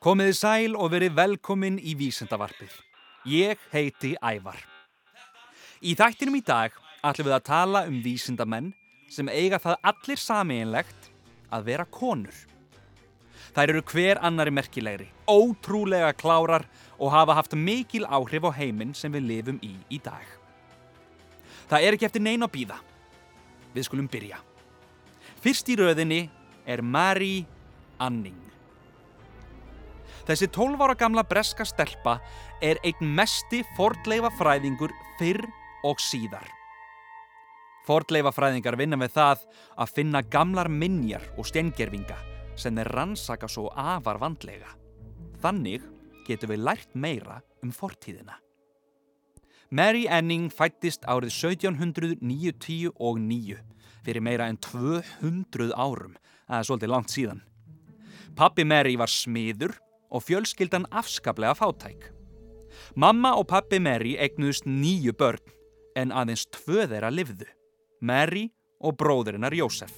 Komiði sæl og verið velkomin í Vísendavarpið. Ég heiti Ævar. Í þættinum í dag ætlum við að tala um vísindamenn sem eiga það allir samiðinlegt að vera konur. Þær eru hver annari merkilegri, ótrúlega klárar og hafa haft mikil áhrif á heiminn sem við lifum í í dag. Það er ekki eftir neina að býða. Við skulum byrja. Fyrst í röðinni er Mary Anning. Þessi 12 ára gamla breska stelpa er einn mesti fordleifafræðingur fyrr og síðar. Fordleifafræðingar vinna með það að finna gamlar minjar og steingerfinga sem þeir rannsaka svo afar vandlega. Þannig getum við lært meira um fortíðina. Mary Anning fættist árið 1799 og 9 fyrir meira en 200 árum, það er svolítið langt síðan. Pappi Mary var smiður og fjölskyldan afskaplega fátæk. Mamma og pappi Mary eignuðust nýju börn en aðeins tvö þeirra livðu, Mary og bróðurinnar Jósef.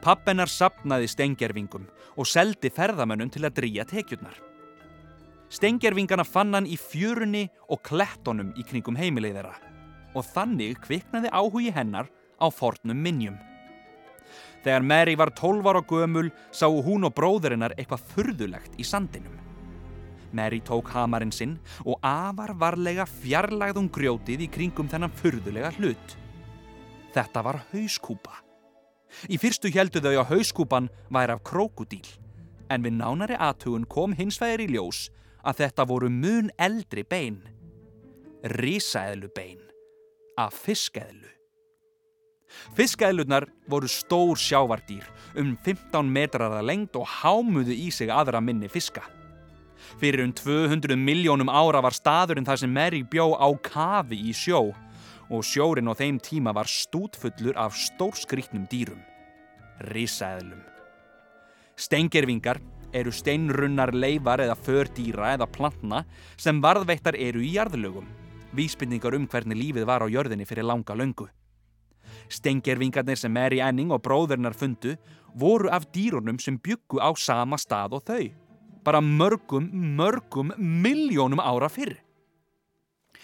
Pappennar sapnaði stengjervingum og seldi ferðamönnum til að drýja tekjurnar. Stengjervingana fann hann í fjörunni og klettonum í kringum heimilið þeirra og þannig kviknaði áhugi hennar á fornum minnjum. Þegar Mary var 12 ára gömul sáu hún og bróðurinnar eitthvað furðulegt í sandinum. Mary tók hamarinn sinn og afar varlega fjarlagðum grjótið í kringum þennan furðulega hlut. Þetta var hauskúpa. Í fyrstu heldu þau að hauskúpan væri af krókudíl, en við nánari aðtugun kom hins vegar í ljós að þetta voru mun eldri bein. Rísaeðlu bein af fiskeðlu. Fiskaðlunar voru stór sjávardýr um 15 metrar að lengt og hámuðu í sig aðra minni fiska. Fyrir um 200 miljónum ára var staðurinn þar sem Mary bjó á kafi í sjó og sjórin á þeim tíma var stútfullur af stórskrítnum dýrum. Risaðlum. Steingervingar eru steinrunnar leifar eða fördýra eða plantna sem varðveittar eru í jarðlögum. Vísbyrningar um hvernig lífið var á jörðinni fyrir langa löngu. Stengervingarnir sem Mary Anning og bróðurnar fundu voru af dýrunum sem byggu á sama stað og þau. Bara mörgum, mörgum, miljónum ára fyrr.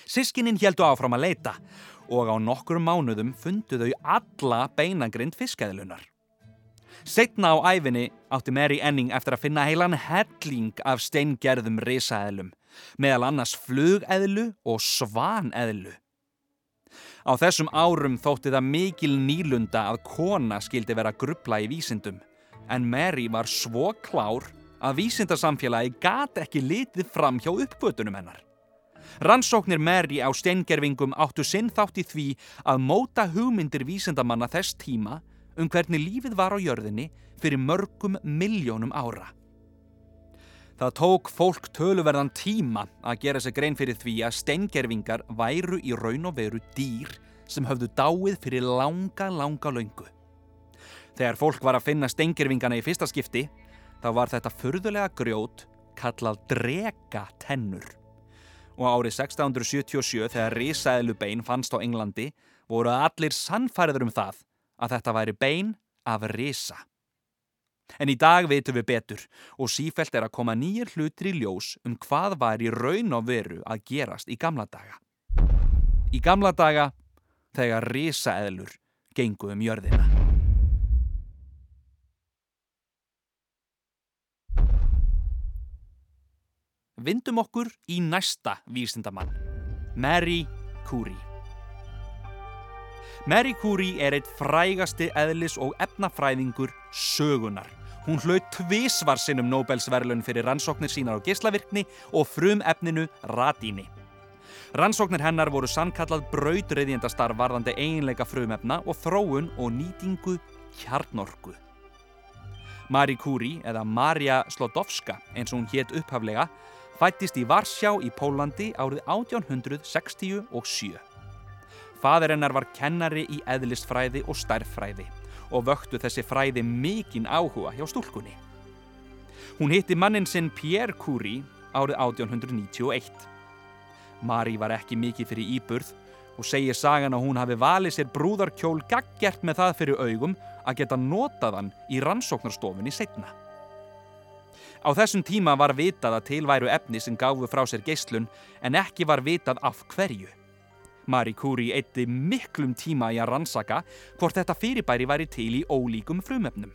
Sískininn heldu áfram að leita og á nokkur mánuðum fundu þau alla beinagrind fiskæðlunar. Setna á æfinni átti Mary Anning eftir að finna heilan helling af steingerðum risaæðlum, meðal annars flugæðlu og svanæðlu. Á þessum árum þótti það mikil nýlunda að kona skildi vera grubla í vísindum en Mary var svo klár að vísindarsamfélagi gat ekki litið fram hjá uppgötunum hennar. Rannsóknir Mary á steingerfingum áttu sinn þátt í því að móta hugmyndir vísindamanna þess tíma um hvernig lífið var á jörðinni fyrir mörgum miljónum ára. Það tók fólk töluverðan tíma að gera sig grein fyrir því að steingerfingar væru í raun og veru dýr sem höfðu dáið fyrir langa, langa laungu. Þegar fólk var að finna steingerfingana í fyrsta skipti, þá var þetta furðulega grjót kallað dregatennur. Og árið 1677 þegar risaðlubein fannst á Englandi voru allir sannfæriður um það að þetta væri bein af risa. En í dag veitum við betur og sífælt er að koma nýjir hlutir í ljós um hvað var í raun og veru að gerast í gamla daga. Í gamla daga þegar risaeðlur gengu um jörðina. Vindum okkur í næsta vísindamann, Mary Curie. Mary Curie er eitt frægasti eðlis og efnafræðingur sögunar. Hún hlaut tvísvar sinnum Nobelsverlun fyrir rannsóknir sínar á geyslavirkni og frum efninu radíni. Rannsóknir hennar voru sannkallað braudriðjendastarf varðandi eiginleika frumefna og þróun og nýtingu kjarnorku. Marie Curie, eða Maria Slodowska eins og hún hétt upphaflega, fættist í Varsjá í Pólandi árið 1867. Fadir hennar var kennari í eðlistfræði og stærðfræði og vöktu þessi fræði mikinn áhuga hjá stúlkunni. Hún hitti mannin sinn Pierre Curie árið 1891. Marie var ekki mikið fyrir íburð og segir sagan að hún hafi valið sér brúðarkjól gaggjert með það fyrir augum að geta notað hann í rannsóknarstofunni setna. Á þessum tíma var vitað að tilværu efni sem gáfu frá sér geislun en ekki var vitað af hverju. Marie Curie eitti miklum tíma í að rannsaka hvort þetta fyrirbæri væri til í ólíkum frumefnum.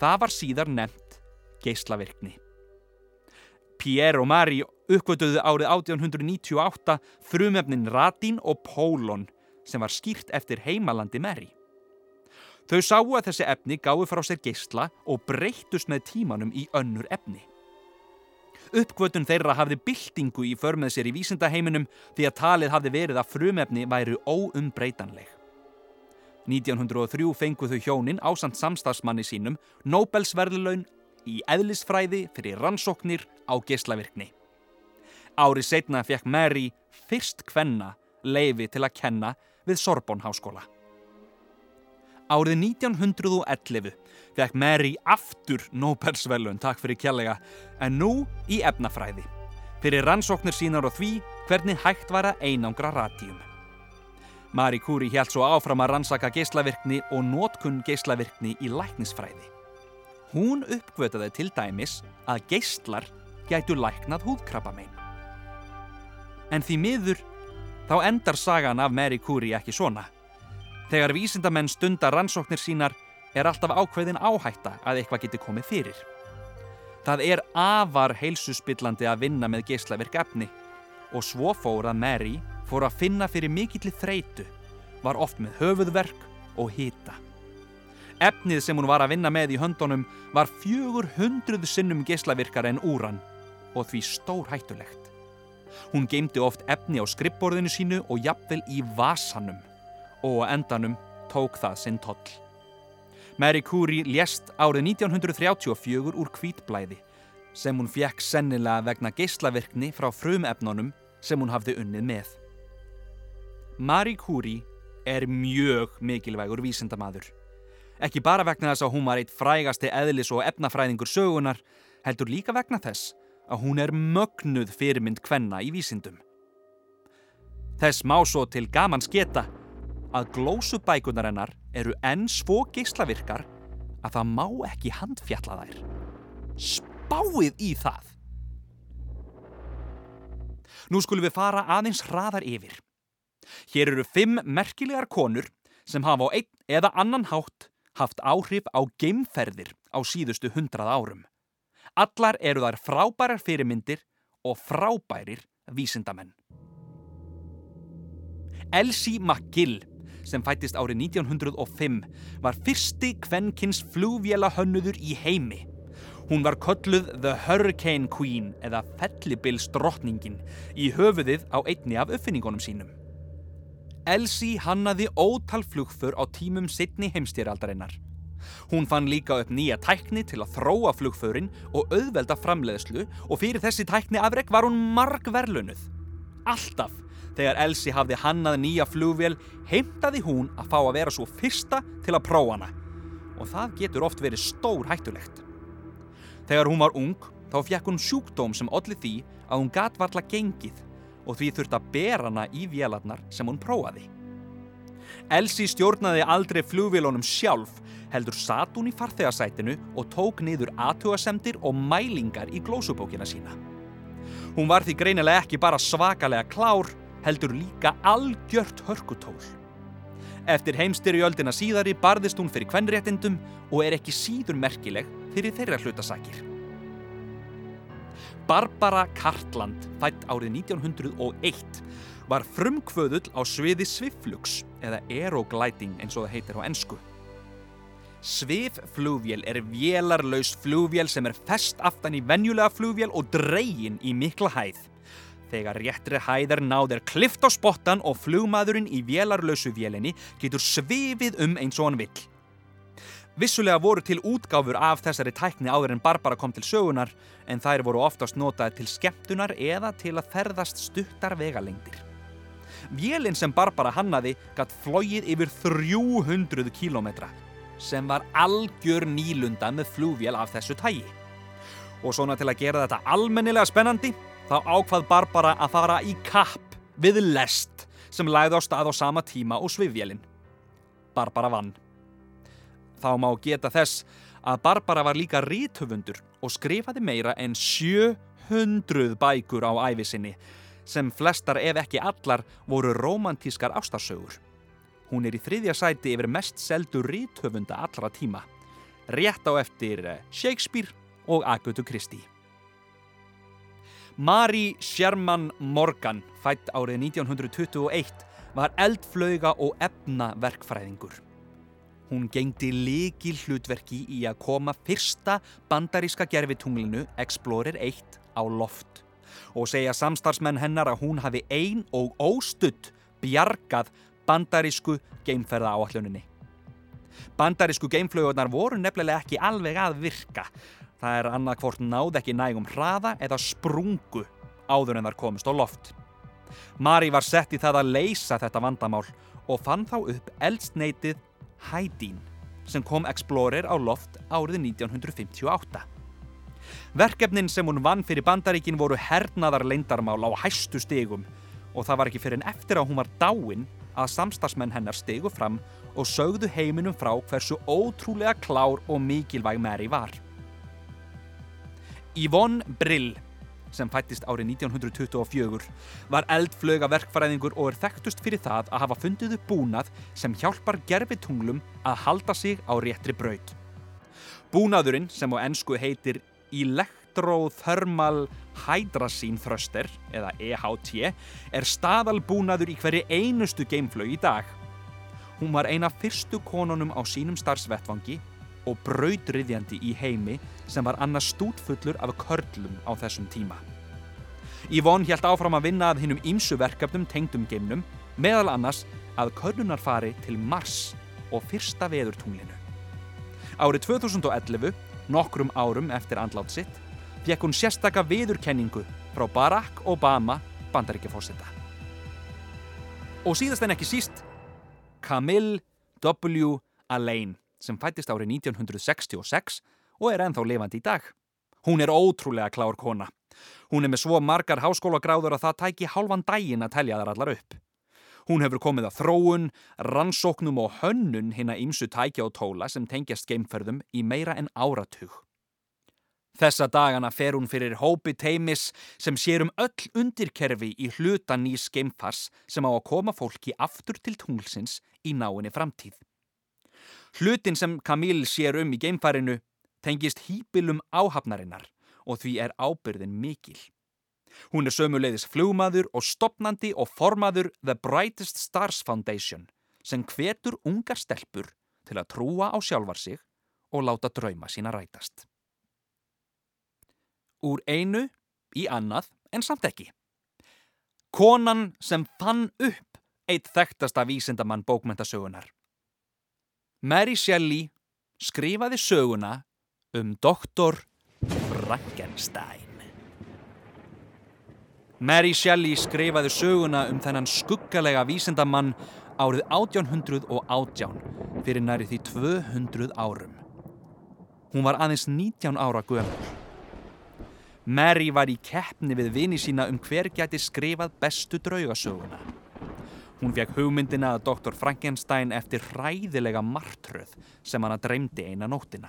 Það var síðar nefnt geislavirkni. Pierre og Marie uppgötuðu árið 1898 frumefnin radín og pólon sem var skýrt eftir heimalandi Marie. Þau sáu að þessi efni gáði frá sér geysla og breyttust með tímanum í önnur efni. Uppkvötun þeirra hafði byltingu í förmið sér í vísindaheiminum því að talið hafði verið að frumefni væri óumbreytanleg. 1903 fenguð þau hjónin ásand samstagsmanni sínum Nobelsverðlaun í eðlisfræði fyrir rannsóknir á geyslavirkni. Árið setna fekk Mary fyrst kvenna leifi til að kenna við Sorbonne háskóla. Árið 1911 fekk Mary aftur Nobelsverðlaun, takk fyrir kjallega, en nú í efnafræði. Fyrir rannsóknir sínar og því hvernig hægt var að einangra radíum. Marie Curie held svo áfram að rannsaka geyslavirkni og nótkunn geyslavirkni í læknisfræði. Hún uppgötaði til dæmis að geyslar gætu læknað húðkrabbamein. En því miður þá endar sagan af Marie Curie ekki svona. Þegar vísindamenn stundar rannsóknir sínar er alltaf ákveðin áhætta að eitthvað geti komið fyrir. Það er afar heilsuspillandi að vinna með geyslavirk efni og svo fór að Mary fór að finna fyrir mikillir þreitu, var oft með höfuðverk og hita. Efnið sem hún var að vinna með í höndunum var 400 sinnum geyslavirkar en úran og því stór hættulegt. Hún geymdi oft efni á skrippborðinu sínu og jafnvel í vasanum og á endanum tók það sinn toll. Mary Curie lést árið 1934 úr kvítblæði sem hún fjekk sennilega vegna geyslavirkni frá frumefnunum sem hún hafði unnið með. Marie Curie er mjög mikilvægur vísindamadur. Ekki bara vegna þess að hún var eitt frægasti eðlis og efnafræðingur sögunar, heldur líka vegna þess að hún er mögnuð fyrirmynd kvenna í vísindum. Þess má svo til gaman sketa að glósubækunar hennar eru enn svo geyslavirkar að það má ekki handfjalla þær. Spáið í það! Nú skulum við fara aðeins hraðar yfir. Hér eru fimm merkilegar konur sem hafa á einn eða annan hátt haft áhrif á geimferðir á síðustu hundrað árum. Allar eru þar frábærar fyrirmyndir og frábærir vísindamenn. Elsie McGill sem fættist árið 1905 var fyrsti kvennkins flugvjela hönnuður í heimi. Hún var kolluð The Hurricane Queen eða Fellibils drottningin í höfuðið á einni af uppfinningunum sínum. Elsie hannaði ótal flugför á tímum sittni heimstýraldarinnar. Hún fann líka upp nýja tækni til að þróa flugförin og auðvelda framleiðslu og fyrir þessi tækni afreg var hún marg verlunuð. Alltaf þegar Elsie hafði hannað nýja flugvél heimtaði hún að fá að vera svo fyrsta til að prófa hana og það getur oft verið stór hættulegt. Þegar hún var ung þá fekk hún sjúkdóm sem olli því að hún gatvarla gengið og því þurft að bera hana í vélarnar sem hún prófaði. Elsie stjórnaði aldrei flugvélunum sjálf heldur satt hún í farþegarsætinu og tók niður aðtugasemdir og mælingar í glósubókina sína. Hún var því greinilega ekki bara svakalega klár heldur líka algjört hörkutól. Eftir heimstyrjöldina síðari barðist hún fyrir kvennréttindum og er ekki síður merkileg fyrir þeirra hlutasakir. Barbara Cartland, fætt árið 1901, var frumkvöðull á sviði sviflugs eða aerogliding eins og það heitir á ennsku. Svifflugvél er vélarlaus flugvél sem er fest aftan í venjulega flugvél og dregin í mikla hæð. Þegar réttri hæðar náður klift á spottan og flugmaðurinn í vélarlausu vélinni getur svifið um eins og hann vill. Vissulega voru til útgáfur af þessari tækni áður en Barbara kom til sögunar en þær voru oftast notaði til skemmtunar eða til að ferðast stuttar vegalengdir. Vélinn sem Barbara hannaði gatt flóið yfir 300 kílometra sem var algjör nýlunda með flugvél af þessu tægi. Og svona til að gera þetta almennilega spennandi þá ákvað Barbara að fara í kapp við lest sem læði á stað á sama tíma og svifvélinn. Barbara vann. Þá má geta þess að Barbara var líka rítöfundur og skrifaði meira en 700 bækur á æfisinni sem flestar ef ekki allar voru romantískar ástarsögur. Hún er í þriðja sæti yfir mest seldu rítöfunda allra tíma, rétt á eftir eh, Shakespeare og Agatha Christie. Mary Sherman Morgan, fætt árið 1921, var eldflöga og efnaverkfræðingur. Hún gengdi líki hlutverki í að koma fyrsta bandaríska gerfitunglinu Explorer 1 á loft og segja samstarfsmenn hennar að hún hafi ein og óstutt bjargað bandarísku geimferða áalluninni. Bandarísku geimflögunar voru nefnilega ekki alveg að virka. Það er annað hvort náð ekki nægum hraða eða sprungu áður en þar komist á loft. Mari var sett í það að leysa þetta vandamál og fann þá upp eldsneitið Hædín sem kom Explorer á loft árið 1958. Verkefnin sem hún vann fyrir bandaríkin voru hernaðar leindarmál á hæstu stegum og það var ekki fyrir en eftir að hún var dáin að samstagsmenn hennar stegu fram og sögðu heiminum frá hversu ótrúlega klár og mikilvæg Mary var. Yvonne Brill sem fættist árið 1924, var eldflöga verkfæræðingur og er þekktust fyrir það að hafa fundið upp búnað sem hjálpar gerfitunglum að halda sig á réttri braut. Búnaðurinn, sem á ennsku heitir Electrothermal Hydrazine Thruster, eða EHT, er staðalbúnaður í hverju einustu geimflög í dag. Hún var eina fyrstu konunum á sínum starfsvettvangi og brautriðjandi í heimi sem var annars stútfullur af körlum á þessum tíma. Yvonne hjælt áfram að vinna að hinnum ímsu verkefnum tengdum geimnum, meðal annars að körlunar fari til Mars og fyrsta veðurtunglinu. Árið 2011, nokkrum árum eftir andlátt sitt, fekk hún sérstaka veðurkenningu frá Barack Obama bandaríkjafósita. Og síðast en ekki síst, Camille W. Allain sem fættist árið 1966 og er enþá lifandi í dag. Hún er ótrúlega klár kona. Hún er með svo margar háskólagráður að það tæki hálfan dægin að telja þar allar upp. Hún hefur komið að þróun, rannsóknum og hönnun hinn að ýmsu tækja og tóla sem tengjast geimferðum í meira en áratug. Þessa dagana fer hún fyrir hópi teimis sem sér um öll undirkerfi í hluta nýs geimfars sem á að koma fólki aftur til tunglsins í náinni framtíð. Hlutin sem Camille sér um í geimfarinu tengist hýpilum áhafnarinnar og því er ábyrðin mikil. Hún er sömuleiðis flugmaður og stopnandi og formaður The Brightest Stars Foundation sem hvetur ungar stelpur til að trúa á sjálfar sig og láta drauma sína rætast. Úr einu í annað en samt ekki. Konan sem fann upp eitt þekktasta vísindamann bókmentasögunar. Mary Shelley skrifaði söguna um doktor Frankenstein. Mary Shelley skrifaði söguna um þennan skuggalega vísindamann árið 1818 fyrir næri því 200 árum. Hún var aðeins 19 ára gömul. Mary var í keppni við vini sína um hver gæti skrifað bestu draugasöguna. Hún fekk hugmyndina að doktor Frankenstein eftir hræðilega martröð sem hana dreymdi eina nóttina.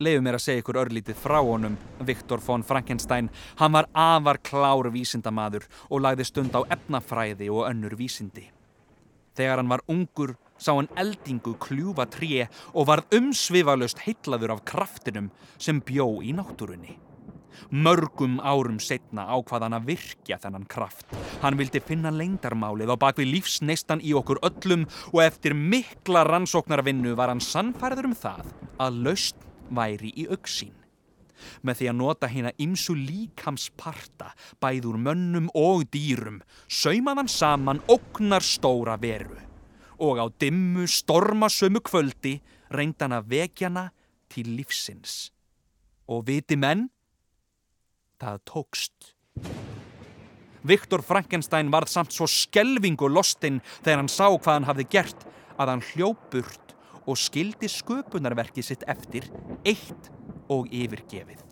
Leiðu mér að segja ykkur örlítið frá honum, Viktor von Frankenstein. Hann var afar klár vísindamadur og lagði stund á efnafræði og önnur vísindi. Þegar hann var ungur sá hann eldingu kljúfa tré og varð umsvifalust heitlaður af kraftinum sem bjó í náttúrunni. Mörgum árum setna ákvað hann að virkja þennan kraft. Hann vildi finna leindarmálið á bakvið lífsneistan í okkur öllum og eftir mikla rannsóknarvinnu var hann sannfærður um það að laust væri í auksín. Með því að nota hérna ymsu líkamsparta bæður mönnum og dýrum saumaðan saman oknar stóra veru og á dimmu stormasömu kvöldi reyndan að vekjana til lífsins. Og viti menn, það tókst. Viktor Frankenstein varð samt svo skelvingu lostinn þegar hann sá hvað hann hafði gert að hann hljópurt og skildi sköpunarverkið sitt eftir eitt og yfirgefið.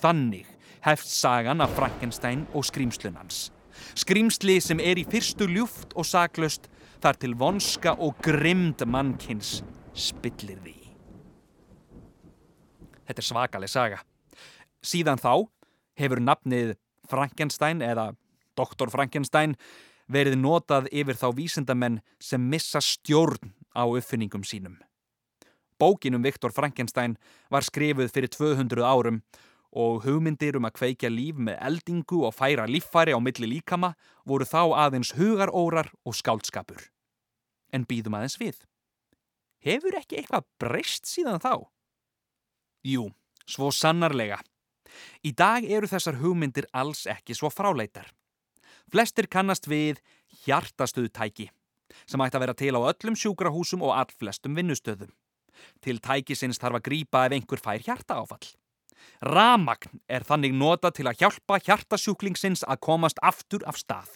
Þannig hefst sagan af Frankenstein og skrýmslunans. Skrýmsli sem er í fyrstu ljúft og saklust þar til vonska og grimd mannkins spillir því. Þetta er svakaleg saga. Síðan þá hefur nafnið Frankenstein eða Dr. Frankenstein verið notað yfir þá vísindamenn sem missa stjórn á uppfinningum sínum. Bókin um Viktor Frankenstein var skrifuð fyrir 200 árum og hugmyndir um að kveikja líf með eldingu og færa líffæri á milli líkama voru þá aðeins hugarórar og skáldskapur. En býðum aðeins við. Hefur ekki eitthvað breyst síðan þá? Jú, svo sannarlega. Í dag eru þessar hugmyndir alls ekki svo fráleitar. Flestir kannast við hjartastuðtæki sem ætti að vera til á öllum sjúkrahúsum og allflestum vinnustöðum. Til tækisins þarf að grýpa ef einhver fær hjarta áfall. Ramagn er þannig nota til að hjálpa hjartasjúklingsins að komast aftur af stað.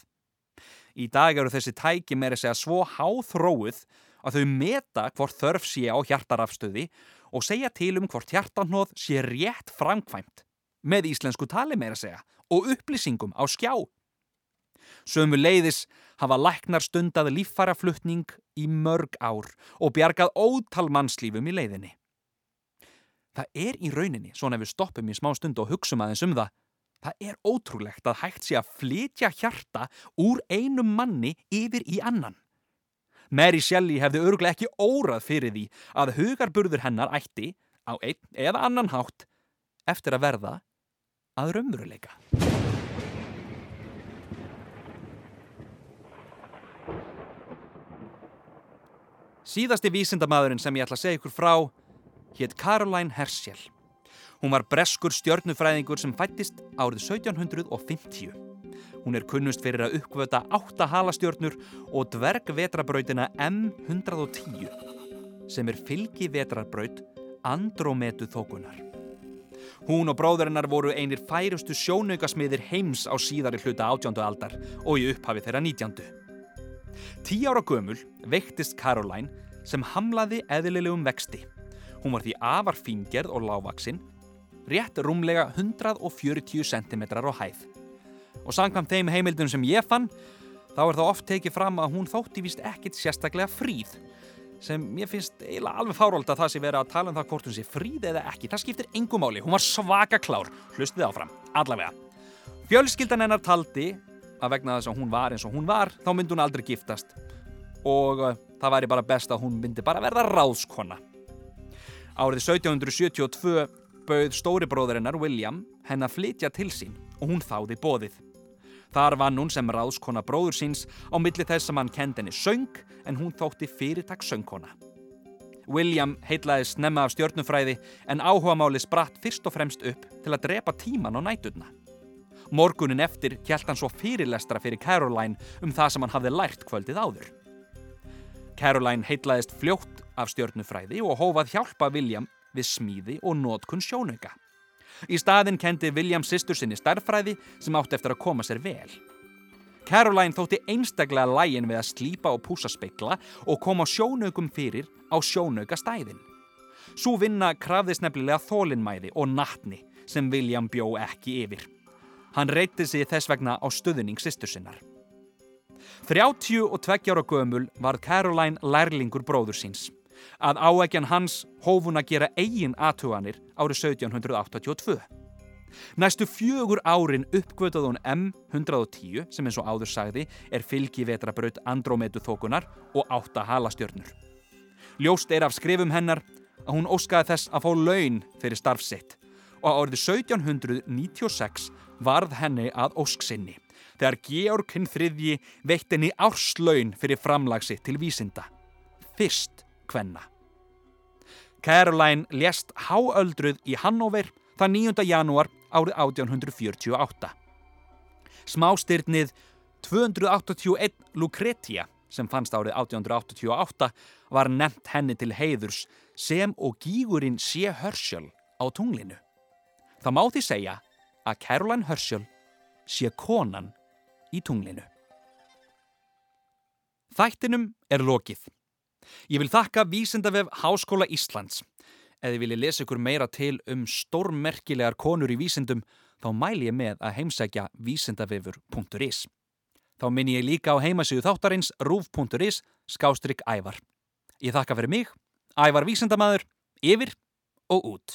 Í dag eru þessi tæki meira segja svo háþróið að þau meta hvort þörf sé á hjartarafstöði og segja til um hvort hjartanóð sé rétt framkvæmt með íslensku tali meira segja og upplýsingum á skjá. Sömu leiðis hafa læknar stundað líffaraflutning í mörg ár og bjargað ótal mannslífum í leiðinni. Það er í rauninni, svona ef við stoppum í smá stund og hugsaum aðeins um það, það er ótrúlegt að hægt sé að flytja hjarta úr einum manni yfir í annan. Mary Shelley hefði örglega ekki órað fyrir því að hugarburður hennar ætti, á einn eða annan hátt, eftir að verða að raunveruleika. Síðasti vísindamæðurinn sem ég ætla að segja ykkur frá hétt Caroline Herschel. Hún var breskur stjörnufræðingur sem fættist árið 1750. Hún er kunnust fyrir að uppkvöta átta halastjörnur og dvergvetrabrautina M110 sem er fylgi vetrarbraut Andromedu þókunar. Hún og bróðurinnar voru einir færustu sjónaugasmiðir heims á síðari hluta átjándu aldar og í upphafi þeirra nítjándu. Tí ára gömul veiktist Caroline sem hamlaði eðlilegum vexti. Hún var því afar fingerð og lágvaksinn, rétt rúmlega 140 cm á hæð. Og sangkvæm þeim heimildum sem ég fann, þá er það oft tekið fram að hún þótti vist ekkit sérstaklega fríð, sem ég finnst eiginlega alveg fáróld að það sé verið að tala um það hvort hún sé fríð eða ekki. Það skiptir engum máli, hún var svaka klár, hlustið áfram, allavega. Fjölskyldan hennar taldi að vegna þess að hún var eins og hún var, þá myndi hún aldrei giftast og uh, það væri bara best að hún myndi bara verða ráðskonna. Árið 1772 bauð stóri bróðurinnar William henn að flytja til sín og hún þáði bóðið. Þar vann hún sem ráðskona bróður síns á milli þess að hann kend henni söng en hún þótti fyrirtak söngkona. William heitlaði snemma af stjórnufræði en áhugamáli spratt fyrst og fremst upp til að drepa tíman á næturna. Morgunin eftir kjælt hann svo fyrirlestra fyrir Caroline um það sem hann hafði lært kvöldið áður. Caroline heitlaðist fljótt af stjórnufræði og hófað hjálpa William við smíði og nótkunn sjónauka. Í staðin kendi William sýstur sinni starffræði sem átti eftir að koma sér vel. Caroline þótti einstaklega lægin við að slípa og púsa speikla og koma sjónaukum fyrir á sjónauka stæðin. Svo vinna krafðist nefnilega þólinnmæði og nattni sem William bjó ekki yfir. Hann reytti sig þess vegna á stöðuning sýstur sinnar. 32 ára gömul var Caroline lærlingur bróður síns. Að áækjan hans hófun að gera eigin aðtuganir árið 1782. Næstu fjögur árin uppgötuð hún M110 sem eins og áður sagði er fylgi vetrabraut Andrómetu þókunar og átta halastjörnur. Ljóst er af skrifum hennar að hún óskaði þess að fá laun fyrir starfsitt og árið 1796 varð henni að ósksinni þegar Georg hinn þriðji veitt henni árslaun fyrir framlagsi til vísinda. Fyrst kvenna. Caroline lést háöldruð í Hannover það 9. janúar árið 1848. Smástyrnið 281 Lucretia sem fannst árið 1888 var nefnt henni til heiðurs sem og gígurinn sé hörsjöl á tunglinu. Það má því segja að Caroline Herschel sé konan í tunglinu. Þættinum er lokið. Ég vil þakka Vísindavef Háskóla Íslands. Ef þið viljið lesa ykkur meira til um stórmerkilegar konur í vísindum, þá mæl ég með að heimsækja vísindavefur.is. Þá minn ég líka á heimasíðu þáttarins rúf.is skástrygg ævar. Ég þakka fyrir mig Ævar vísendamaður, yfir og út.